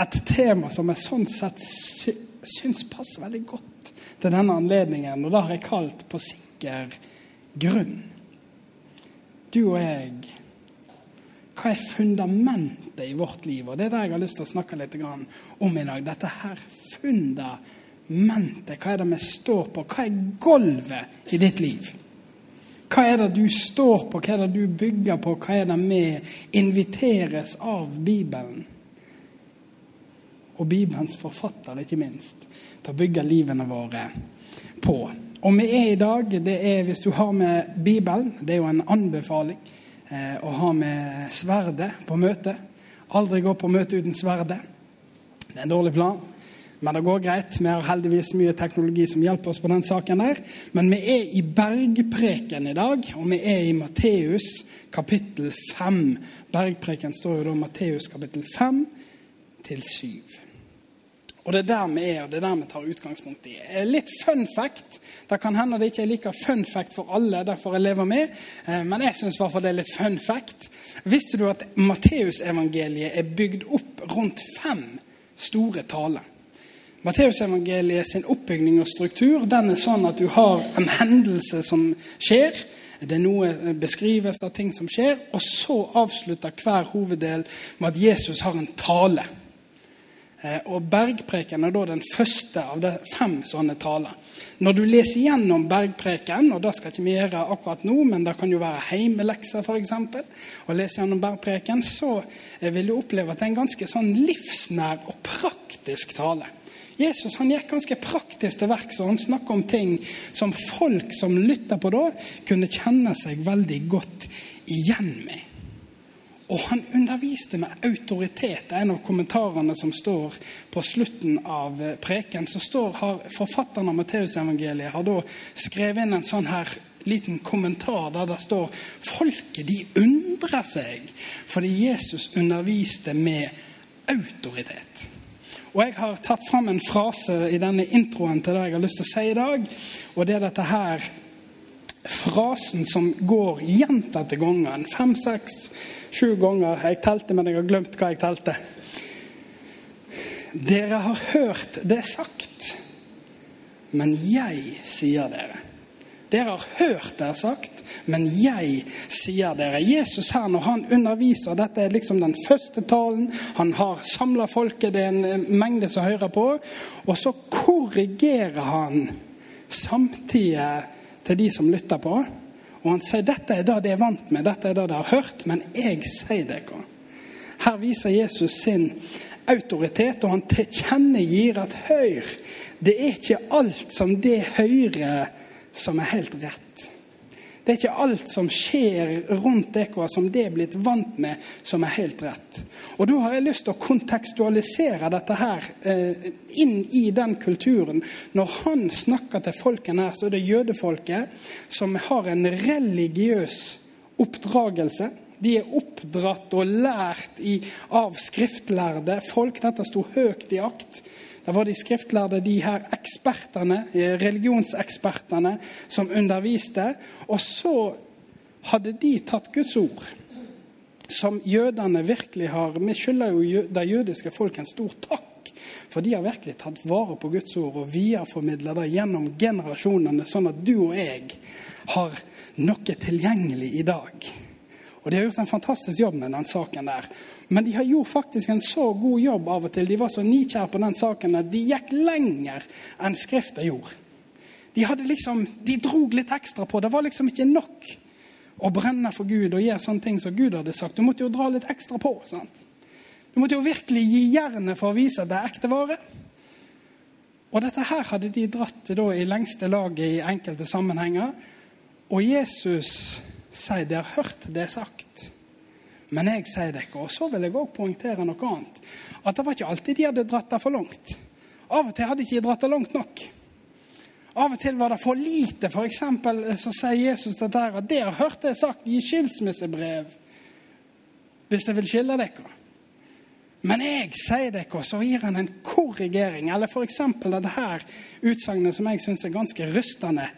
et tema som jeg sånn sett sy syns passer veldig godt til denne anledningen. Og det har jeg kalt 'På sikker grunn'. Du og jeg Hva er fundamentet i vårt liv? Og Det er det jeg har lyst til å snakke litt om i dag. Dette her fundamentet. Hva er det vi står på? Hva er gulvet i ditt liv? Hva er det du står på, hva er det du bygger på, hva er det vi inviteres av Bibelen? Og Bibelens forfatter, ikke minst, til å bygge livene våre på. Og vi er i dag, det er hvis du har med Bibelen, det er jo en anbefaling eh, å ha med sverdet på møte. Aldri gå på møte uten sverdet. Det er en dårlig plan. Men det går greit. Vi har heldigvis mye teknologi som hjelper oss på den saken der. Men vi er i bergpreken i dag, og vi er i Matteus kapittel 5. Bergpreken står jo da Matteus kapittel 5 til 7. Og det er der vi er, og det er der vi tar utgangspunkt i. Litt fun fact. Det kan hende det ikke er like fun fact for alle, derfor jeg lever med, men jeg syns det er litt fun fact. Visste du at Matteusevangeliet er bygd opp rundt fem store taler? Matteusevangeliet sin oppbygning og struktur den er sånn at du har en hendelse som skjer. Det er noe beskrivelse av ting som skjer, og så avslutter hver hoveddel med at Jesus har en tale. Og Bergpreken er da den første av de fem sånne taler. Når du leser gjennom Bergpreken, og det skal ikke vi gjøre akkurat nå, men det kan jo være heimelekser f.eks., og lese gjennom Bergpreken, så vil du oppleve at det er en ganske sånn livsnær og praktisk tale. Jesus han gikk ganske praktisk til verks, og han snakka om ting som folk som lytta på da, kunne kjenne seg veldig godt igjen med. Og han underviste med autoritet. En av kommentarene som står på slutten av preken, så står, har forfatteren av Matteusevangeliet har da skrevet inn en sånn her liten kommentar der det står folket de undrer seg fordi Jesus underviste med autoritet. Og Jeg har tatt fram en frase i denne introen til det jeg har lyst til å si i dag. Og det er dette her frasen som går gjentatte ganger. Fem, seks, sju ganger. Jeg telte, men jeg har glemt hva jeg telte. Dere har hørt det sagt, men jeg sier dere. Dere har hørt det sagt, men jeg sier dere. Jesus her, når han underviser, dette er liksom den første talen. Han har samla folket, det er en mengde som hører på. Og så korrigerer han samtidig til de som lytter på. Og han sier dette er det de er vant med, dette er det de har hørt, men jeg sier dere. Her viser Jesus sin autoritet, og han tilkjennegir at hør, det er ikke alt som det hører som er helt rett. Det er ikke alt som skjer rundt dere som det er blitt vant med, som er helt rett. Og Da har jeg lyst til å kontekstualisere dette her eh, inn i den kulturen. Når han snakker til folkene her, så er det jødefolket som har en religiøs oppdragelse. De er oppdratt og lært i, av skriftlærde folk. Dette sto høyt i akt. Da var de skriftlærde, de her ekspertene, religionsekspertene, som underviste. Og så hadde de tatt Guds ord, som jødene virkelig har Vi skylder jo det jødiske folk en stor takk. For de har virkelig tatt vare på Guds ord og videreformidla det gjennom generasjonene, sånn at du og jeg har noe tilgjengelig i dag. Og de har gjort en fantastisk jobb med den saken der. Men de har gjort faktisk en så god jobb av og til. De var så nikjære på den saken at de gikk lenger enn Skrifta gjorde. De liksom, de dro litt ekstra på. Det var liksom ikke nok å brenne for Gud og gjøre sånne ting som Gud hadde sagt. Du måtte jo dra litt ekstra på. sant? Du måtte jo virkelig gi jernet for å vise at det er ekte vare. Og dette her hadde de dratt da, i lengste laget i enkelte sammenhenger. Og Jesus sier dere har hørt det sagt, Men jeg sier dere, og så vil jeg òg poengtere noe annet, at det var ikke alltid de hadde dratt det for langt. Av og til hadde de ikke dratt det langt nok. Av og til var det for lite. For eksempel så sier Jesus dette her, at dere hørte jeg sagt i skilsmissebrev hvis dere vil skille dere. Men jeg sier dere, så gir han en korrigering. Eller f.eks. dette utsagnet som jeg syns er ganske rystende.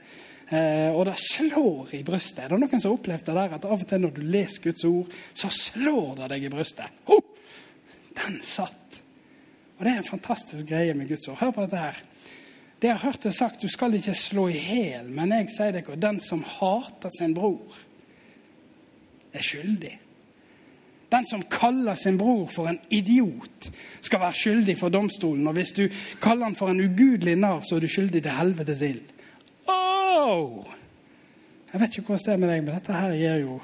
Eh, og det slår i brystet. Er det noen som har opplevd det der at av og til når du leser Guds ord, så slår det deg i brystet? Ho! den satt! Og det er en fantastisk greie med Guds ord. Hør på dette her. Det jeg har hørt det sagt, du skal ikke slå i hjel, men jeg sier dere, den som hater sin bror, er skyldig. Den som kaller sin bror for en idiot, skal være skyldig for domstolen. Og hvis du kaller han for en ugudelig narr, så er du skyldig til helvetes ild. Oh! Jeg vet ikke hvordan det er med deg, men dette her gjør jo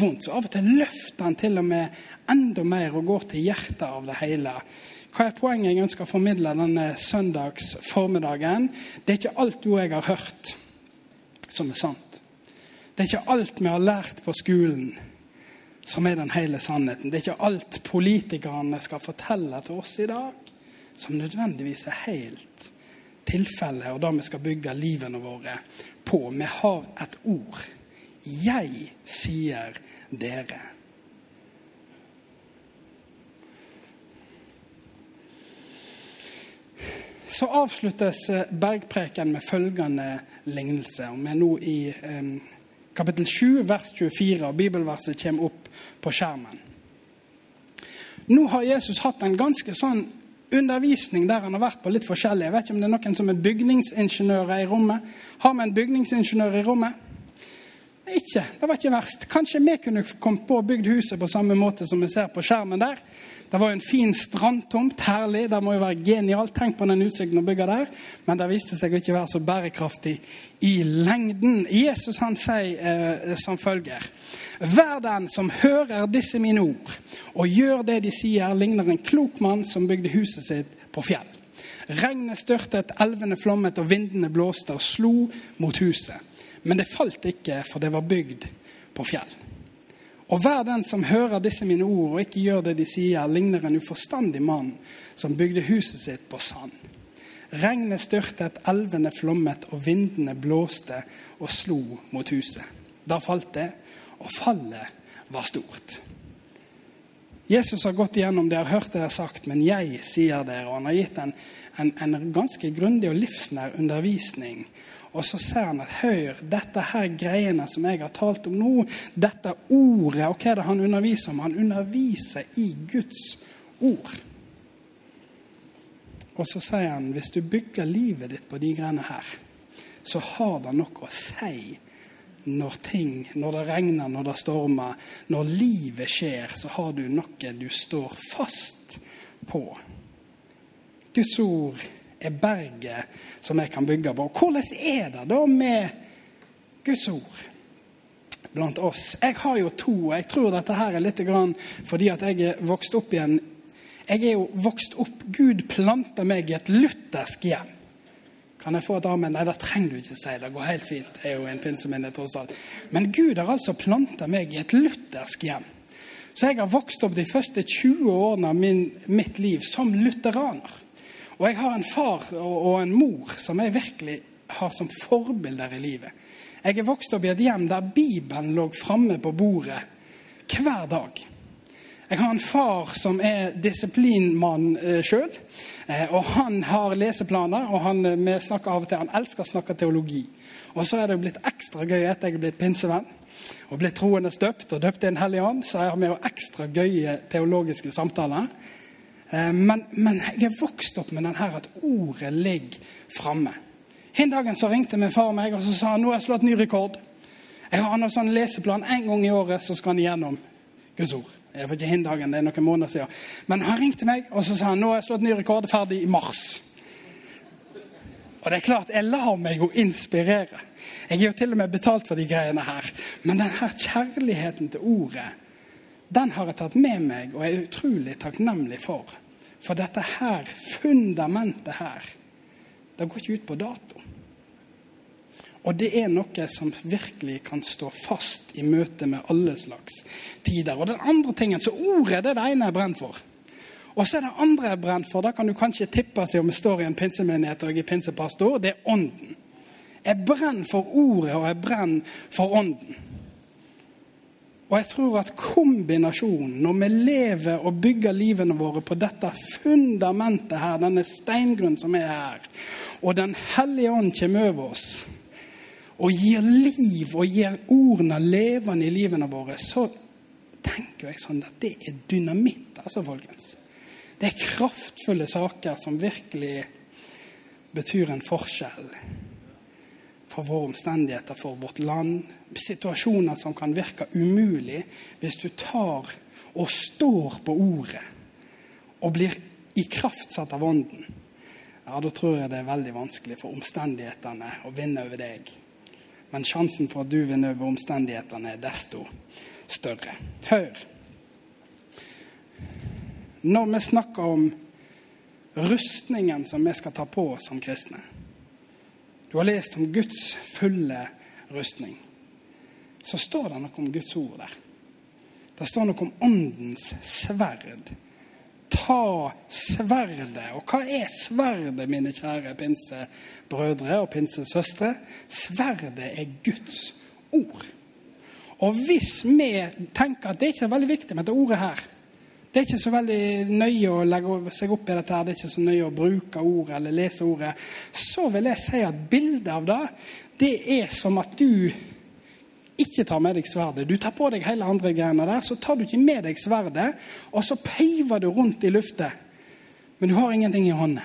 vondt. Så av og til løfter han til og med enda mer og går til hjertet av det hele. Hva er poenget jeg ønsker å formidle denne søndags formiddagen? Det er ikke alt ord jeg har hørt, som er sant. Det er ikke alt vi har lært på skolen, som er den hele sannheten. Det er ikke alt politikerne skal fortelle til oss i dag, som nødvendigvis er helt tilfellet, og det vi skal bygge livene våre på. Vi har et ord. Jeg sier dere. Så avsluttes eh, bergpreken med følgende lignelse. Vi er nå i eh, kapittel 7, vers 24, og bibelverset kommer opp på skjermen. Nå har Jesus hatt en ganske sånn undervisning der han har vært på litt forskjellig. Jeg vet ikke om det er noen som er bygningsingeniører i rommet. Har vi en bygningsingeniør i rommet? Ikke. Det var ikke verst. Kanskje vi kunne kommet på og bygd huset på samme måte som vi ser på skjermen der. Det var jo en fin strandtomt. Herlig. Det må jo være genialt. Tenk på den utsikten å bygge der. Men det viste seg å ikke være så bærekraftig i lengden. Jesus han sier eh, som følger. Vær den som hører disse mine ord og gjør det de sier, ligner en klok mann som bygde huset sitt på fjell. Regnet størtet, elvene flommet, og vindene blåste og slo mot huset. Men det falt ikke, for det var bygd på fjell. Og hver den som hører disse mine ord og ikke gjør det de sier, ligner en uforstandig mann som bygde huset sitt på sand. Regnet styrtet, elvene flommet, og vindene blåste og slo mot huset. Da falt det, og fallet var stort. Jesus har gått igjennom det, har hørt det jeg har sagt, men jeg sier dere. Og han har gitt en, en, en ganske grundig og livsnær undervisning og så sier han at hør, dette her greiene som jeg har talt om nå, dette ordet Og hva er det han underviser om? Han underviser i Guds ord. Og så sier han hvis du bygger livet ditt på de greiene her, så har det noe å si når ting, når det regner, når det stormer, når livet skjer, så har du noe du står fast på. Guds ord er berget som jeg kan bygge på. Hvordan er det da med Guds ord blant oss? Jeg har jo to. og Jeg tror dette her er litt fordi at jeg er vokst opp igjen Jeg er jo vokst opp Gud planta meg i et luthersk hjem. Kan jeg få et amen? Nei, det trenger du ikke si. Det går helt fint. Det er jo en pinseminne tross alt. Men Gud har altså planta meg i et luthersk hjem. Så jeg har vokst opp de første 20 årene av min, mitt liv som lutheraner. Og jeg har en far og en mor som jeg virkelig har som forbilder i livet. Jeg er vokst opp i et hjem der Bibelen lå framme på bordet hver dag. Jeg har en far som er disiplinmann eh, sjøl. Eh, og han har leseplaner, og han, eh, vi snakker av og til, han elsker å snakke teologi. Og så er det blitt ekstra gøy etter jeg er blitt pinsevenn og blitt troende støpt og døpt i Den hellige ånd. Så har vi jo ekstra gøye teologiske samtaler. Eh, men, men, jeg er vokst opp med den her at ordet ligger framme. En dagen så ringte min far meg og så sa han, nå har jeg slått ny rekord. Jeg har en sånn leseplan en gang i året, så skal han igjennom Guds ord. Jeg vet ikke hin dagen, det er noen måneder siden. Men han ringte meg og så sa han, nå har jeg slått ny rekord, ferdig i mars. Og det er klart, jeg lar meg jo inspirere. Jeg er jo til og med betalt for de greiene her. Men denne kjærligheten til ordet den har jeg tatt med meg og er utrolig takknemlig for. For dette her, fundamentet her, det går ikke ut på dato. Og det er noe som virkelig kan stå fast i møte med alle slags tider. Og den andre tingen, så ordet det er det ene jeg brenner for. Og så er det andre jeg brenner for. Da kan du kanskje tippe seg om jeg står i en pinsemenighet og jeg er pinsepastor. Det er ånden. Jeg brenner for ordet, og jeg brenner for ånden. Og jeg tror at kombinasjonen, når vi lever og bygger livene våre på dette fundamentet her, denne steingrunnen som er her, og Den hellige ånd kommer over oss og gir liv og gir ordene levende i livene våre, så tenker jeg sånn at det er dynamitt, altså, folkens. Det er kraftfulle saker som virkelig betyr en forskjell for våre omstendigheter, for vårt land. Situasjoner som kan virke umulig hvis du tar og står på ordet og blir i kraft av Ånden. Ja, da tror jeg det er veldig vanskelig for omstendighetene å vinne over deg. Men sjansen for at du vinner over omstendighetene, er desto større. Hør. Når vi snakker om rustningen som vi skal ta på oss som kristne Du har lest om Guds fulle rustning. Så står det noe om Guds ord der. Det står noe om åndens sverd ta sverdet. Og hva er sverdet, mine kjære pinsebrødre og pinsesøstre? Sverdet er Guds ord. Og hvis vi tenker at det ikke er veldig viktig med dette ordet her Det er ikke så veldig nøye å legge seg opp i dette, her, det er ikke så nøye å bruke ordet eller lese ordet, så vil jeg si at bildet av det, det er som at du ikke tar med deg sverdet. Du tar på deg hele andre greiene der, så tar du ikke med deg sverdet, og så peiver du rundt i lufta. Men du har ingenting i hånda.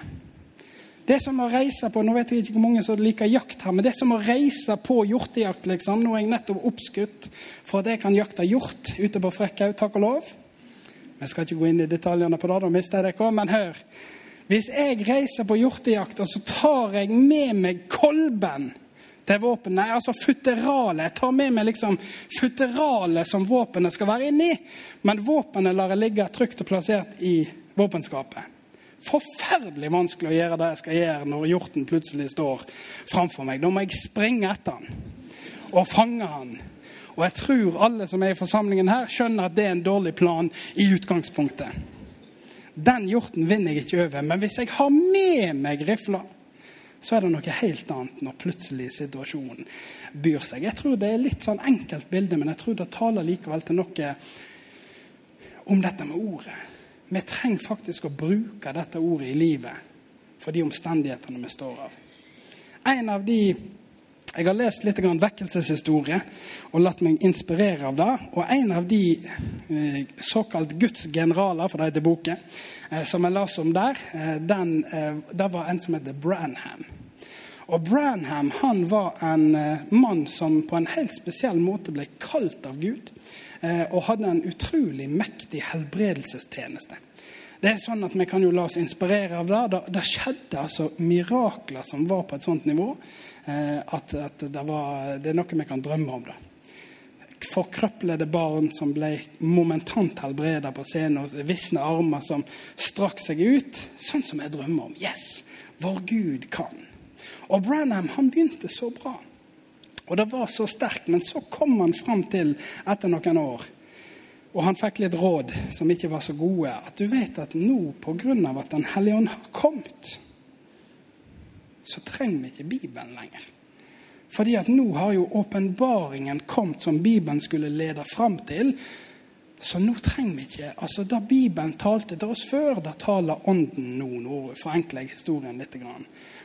Det er som å reise på Nå vet jeg ikke hvor mange som liker jakt her, men det er som å reise på hjortejakt, liksom. Nå er jeg nettopp oppskutt for at jeg kan jakte hjort ute på Frekkhaug, takk og lov. Jeg skal ikke gå inn i detaljene på det, da mister jeg dere. Men hør. Hvis jeg reiser på hjortejakt, og så tar jeg med meg kolben til våpen. Nei, altså futteralet. Jeg tar med meg liksom futteralet som våpenet skal være inni. Men våpenet lar jeg ligge trygt og plassert i våpenskapet. Forferdelig vanskelig å gjøre det jeg skal gjøre når hjorten plutselig står framfor meg. Da må jeg springe etter han og fange han. Og jeg tror alle som er i forsamlingen her, skjønner at det er en dårlig plan i utgangspunktet. Den hjorten vinner jeg ikke over. Men hvis jeg har med meg rifla så er det noe helt annet når plutselig situasjonen byr seg. Jeg tror det er litt sånn enkelt bilde, men jeg tror det taler likevel til noe om dette med ordet. Vi trenger faktisk å bruke dette ordet i livet for de omstendighetene vi står av. En av de jeg har lest litt vekkelseshistorie og latt meg inspirere av det. Og en av de eh, såkalt Guds generaler, for det heter boken, eh, som jeg leste om der, eh, den, det var en som heter Branham. Og Branham han var en mann som på en helt spesiell måte ble kalt av Gud, og hadde en utrolig mektig helbredelsestjeneste. Det er sånn at Vi kan jo la oss inspirere av det. Det skjedde altså mirakler som var på et sånt nivå Eh, at, at det, var, det, er noe vi kan drømme om. da. Forkrøplede barn som ble momentant helbreda på scenen, og visne armer som strakk seg ut. Sånn som jeg drømmer om. Yes! Vår Gud kan. Og Branham han begynte så bra. Og det var så sterkt, men så kom han fram til, etter noen år, og han fikk litt råd som ikke var så gode, at du vet at nå, pga. at Den hellige ånd har kommet, så trenger vi ikke Bibelen lenger. Fordi at nå har jo åpenbaringen kommet som Bibelen skulle lede fram til. Så nå trenger vi ikke altså Da Bibelen talte til oss før, da taler Ånden nå. Nå forenkler jeg historien litt.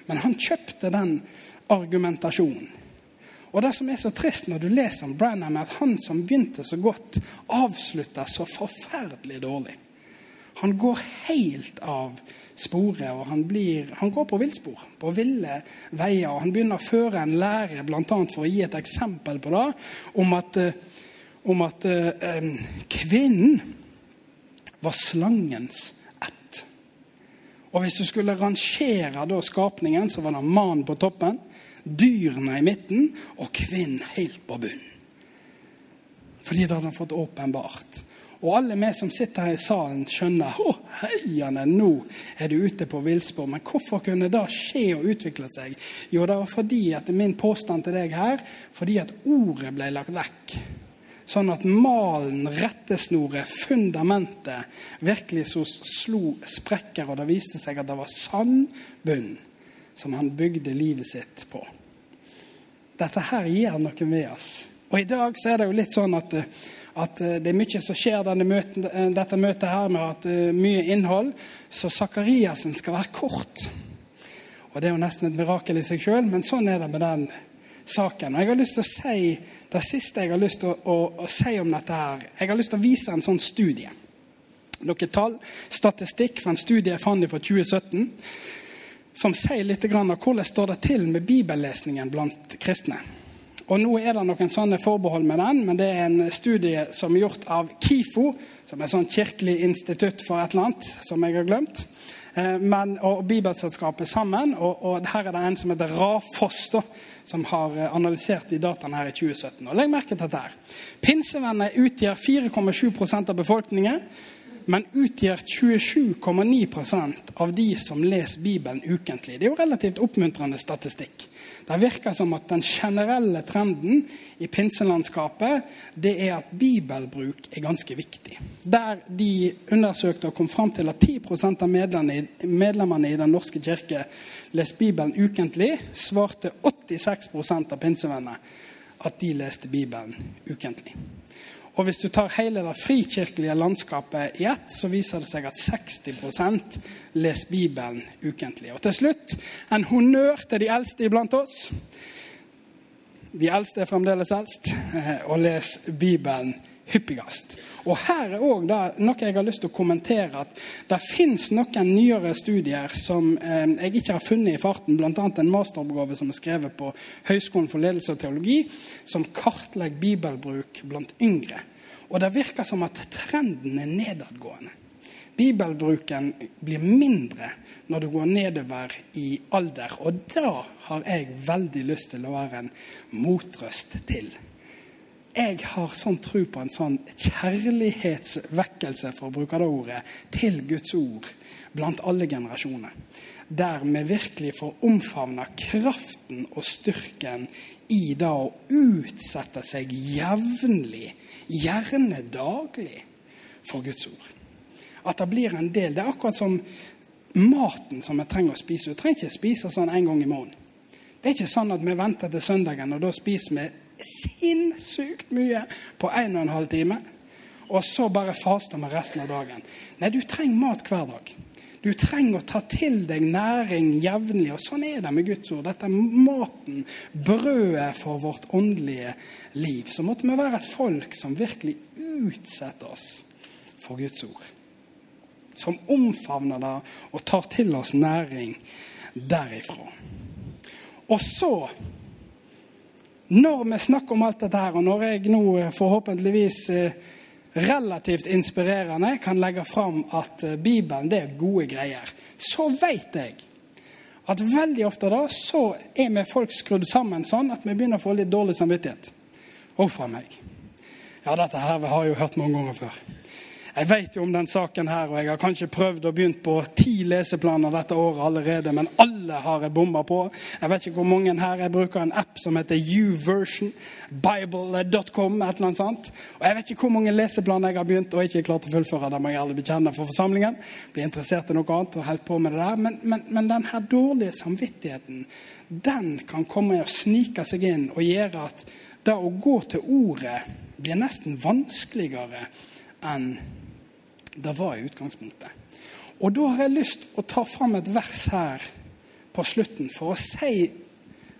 Men han kjøpte den argumentasjonen. Og det som er så trist når du leser om Branham, er at han som begynte så godt, avslutter så forferdelig dårlig. Han går helt av sporet, og han, blir, han går på villspor, på ville veier. og Han begynner å føre en lære, bl.a. for å gi et eksempel på det, om at, eh, om at eh, kvinnen var slangens ett. Og hvis du skulle rangere skapningen, så var det mannen på toppen, dyrene i midten og kvinnen helt på bunnen. Fordi det hadde han fått åpenbart. Og alle vi som sitter her i salen, skjønner å heiene, nå er du ute på villspor. Men hvorfor kunne det skje og utvikle seg? Jo, det var fordi at min påstand til deg her, fordi at ordet ble lagt vekk. Sånn at malen, rettesnoret, fundamentet virkelig så slo sprekker, og det viste seg at det var sann bunn som han bygde livet sitt på. Dette her gjør noe med oss. Og i dag så er det jo litt sånn at, at det er mye som skjer møten, dette møtet her med at uh, mye innhold. Så Sakariassen skal være kort. Og det er jo nesten et mirakel i seg sjøl, men sånn er det med den saken. Og jeg har lyst til å si det siste jeg har lyst til å, å, å si om dette her. Jeg har lyst til å vise en sånn studie. Noen tall, statistikk fra en studie jeg fant fra 2017 som sier litt om hvordan står det til med bibellesningen blant kristne. Og Nå er det noen sånne forbehold med den, men det er en studie som er gjort av KIFO, som er et sånn kirkelig institutt for et eller annet som jeg har glemt. Eh, men, og Bibelselskapet sammen. Og, og, her er det en som heter Rafoss, da, som har eh, analysert de dataene her i 2017. Og Legg merke til dette. her. Pinsevenner utgjør 4,7 av befolkningen men utgjør 27,9% av de som leser Bibelen ukentlig. Det er jo relativt oppmuntrende statistikk. Det virker som at den generelle trenden i pinselandskapet det er at bibelbruk er ganske viktig. Der de undersøkte og kom fram til at 10 av medlemmene i Den norske kirke leste Bibelen ukentlig, svarte 86 av pinsevennene at de leste Bibelen ukentlig. Og hvis du tar hele det frikirkelige landskapet i ett, så viser det seg at 60% leser Bibelen ukentlig. Og til slutt en honnør til de eldste iblant oss. De eldste er fremdeles eldst eh, og leser Bibelen hyppigst. Og her er òg noe jeg har lyst til å kommentere. at Det fins noen nyere studier som eh, jeg ikke har funnet i farten, bl.a. en masteroppgave som er skrevet på Høgskolen for ledelse og teologi, som kartlegger bibelbruk blant yngre. Og det virker som at trenden er nedadgående. Bibelbruken blir mindre når du går nedover i alder. Og da har jeg veldig lyst til å være en motrøst til jeg har sånn tro på en sånn kjærlighetsvekkelse, for å bruke det ordet, til Guds ord blant alle generasjoner. Der vi virkelig får omfavna kraften og styrken i det å utsette seg jevnlig, gjerne daglig, for Guds ord. At det blir en del. Det er akkurat som maten som vi trenger å spise. Du trenger ikke spise sånn en gang i måneden. Det er ikke sånn at vi venter til søndagen, og da spiser vi sinnssykt mye på en og en halv time. Og så bare faste med resten av dagen. Nei, du trenger mat hver dag. Du trenger å ta til deg næring jevnlig. Og sånn er det med Guds ord. Dette er maten, brødet for vårt åndelige liv. Så måtte vi være et folk som virkelig utsetter oss for Guds ord. Som omfavner det og tar til oss næring derifra. Og så når vi snakker om alt dette her, og når jeg nå eh, forhåpentligvis eh, relativt inspirerende kan legge fram at eh, Bibelen det er gode greier, så vet jeg at veldig ofte da så er vi folk skrudd sammen sånn at vi begynner å få litt dårlig samvittighet. Huff a meg. Ja, dette her har jeg jo hørt mange ganger før. Jeg vet jo om den saken her, og jeg har kanskje prøvd å begynne på ti leseplaner dette året allerede, men alle har jeg bomma på. Jeg vet ikke hvor mange her jeg bruker en app som heter uversion, bible.com, et eller annet sånt. Og jeg vet ikke hvor mange leseplaner jeg har begynt og ikke klart å fullføre. Det må jeg ærlig bekjenne for forsamlingen. Blir interessert i noe annet og helt på med det der. Men, men, men den her dårlige samvittigheten, den kan komme og snike seg inn og gjøre at det å gå til ordet blir nesten vanskeligere enn det var i utgangspunktet. Og da har jeg lyst å ta fram et vers her på slutten for å si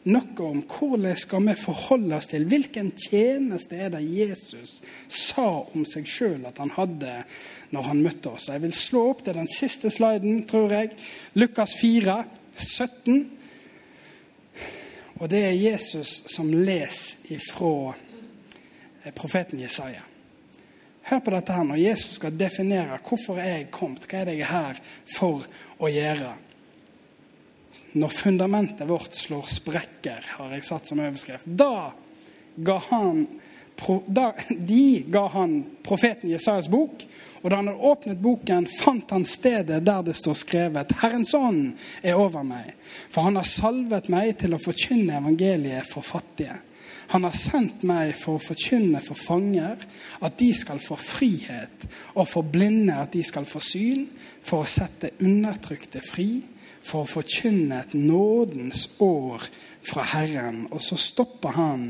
noe om hvordan skal vi forholde oss til hvilken tjeneste er det Jesus sa om seg sjøl at han hadde når han møtte oss. Jeg vil slå opp til den siste sliden, tror jeg. Lukas 4, 17. Og det er Jesus som leser ifra profeten Jesaja. Hør på dette her når Jesus skal definere hvorfor er jeg kommet, hva er det jeg er her for å gjøre. Når fundamentet vårt slår sprekker, har jeg satt som overskrift. Da ga han de ga han profeten Jesajas bok, og da han hadde åpnet boken, fant han stedet der det står skrevet:" Herrens ånd er over meg, for han har salvet meg til å forkynne evangeliet for fattige. Han har sendt meg for å forkynne for fanger at de skal få frihet, og for blinde at de skal få syn, for å sette undertrykte fri, for å forkynne et nådens år fra Herren. Og så stopper han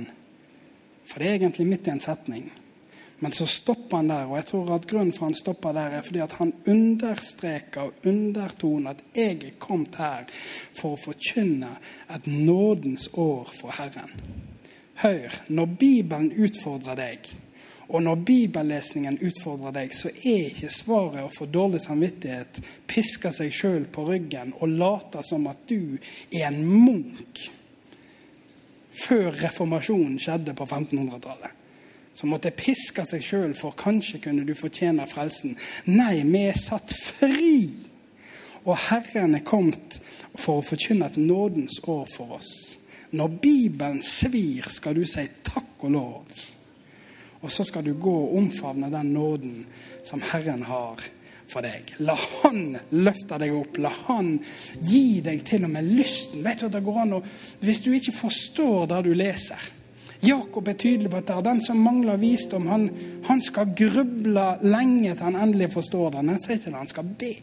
for det er egentlig midt i en setning. Men så stopper han der, og jeg tror at grunnen for han stopper der, er fordi at han understreker og undertoner at jeg er kommet her for å forkynne et nådens år for Herren. Hør, når Bibelen utfordrer deg, og når bibellesningen utfordrer deg, så er ikke svaret å få dårlig samvittighet, piske seg sjøl på ryggen og late som at du er en munk før reformasjonen skjedde på 1500-tallet. Som måtte piske seg sjøl for kanskje kunne du fortjene frelsen. Nei, vi er satt fri. Og Herren er kommet for å forkynne et nådens år for oss. Når Bibelen svir, skal du si takk og lov. Og så skal du gå og omfavne den nåden som Herren har for deg. La Han løfte deg opp. La Han gi deg til og med lysten. Vet du at det går an å Hvis du ikke forstår det du leser Jakob er tydelig på at det er den som mangler visdom, han, han skal gruble lenge til han endelig forstår det. Han sier til det, han skal be.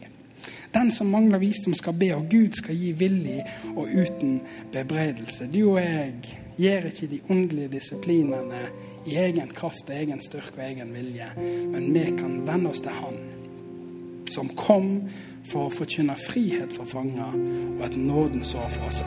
Den som mangler visdom, skal be, og Gud skal gi villig og uten bebreidelse. Du og jeg gjør ikke de åndelige disiplinene i egen kraft, egen styrke og egen vilje, men vi kan venne oss til Han som kom for å forkynne frihet for fanger og et nådens år for oss.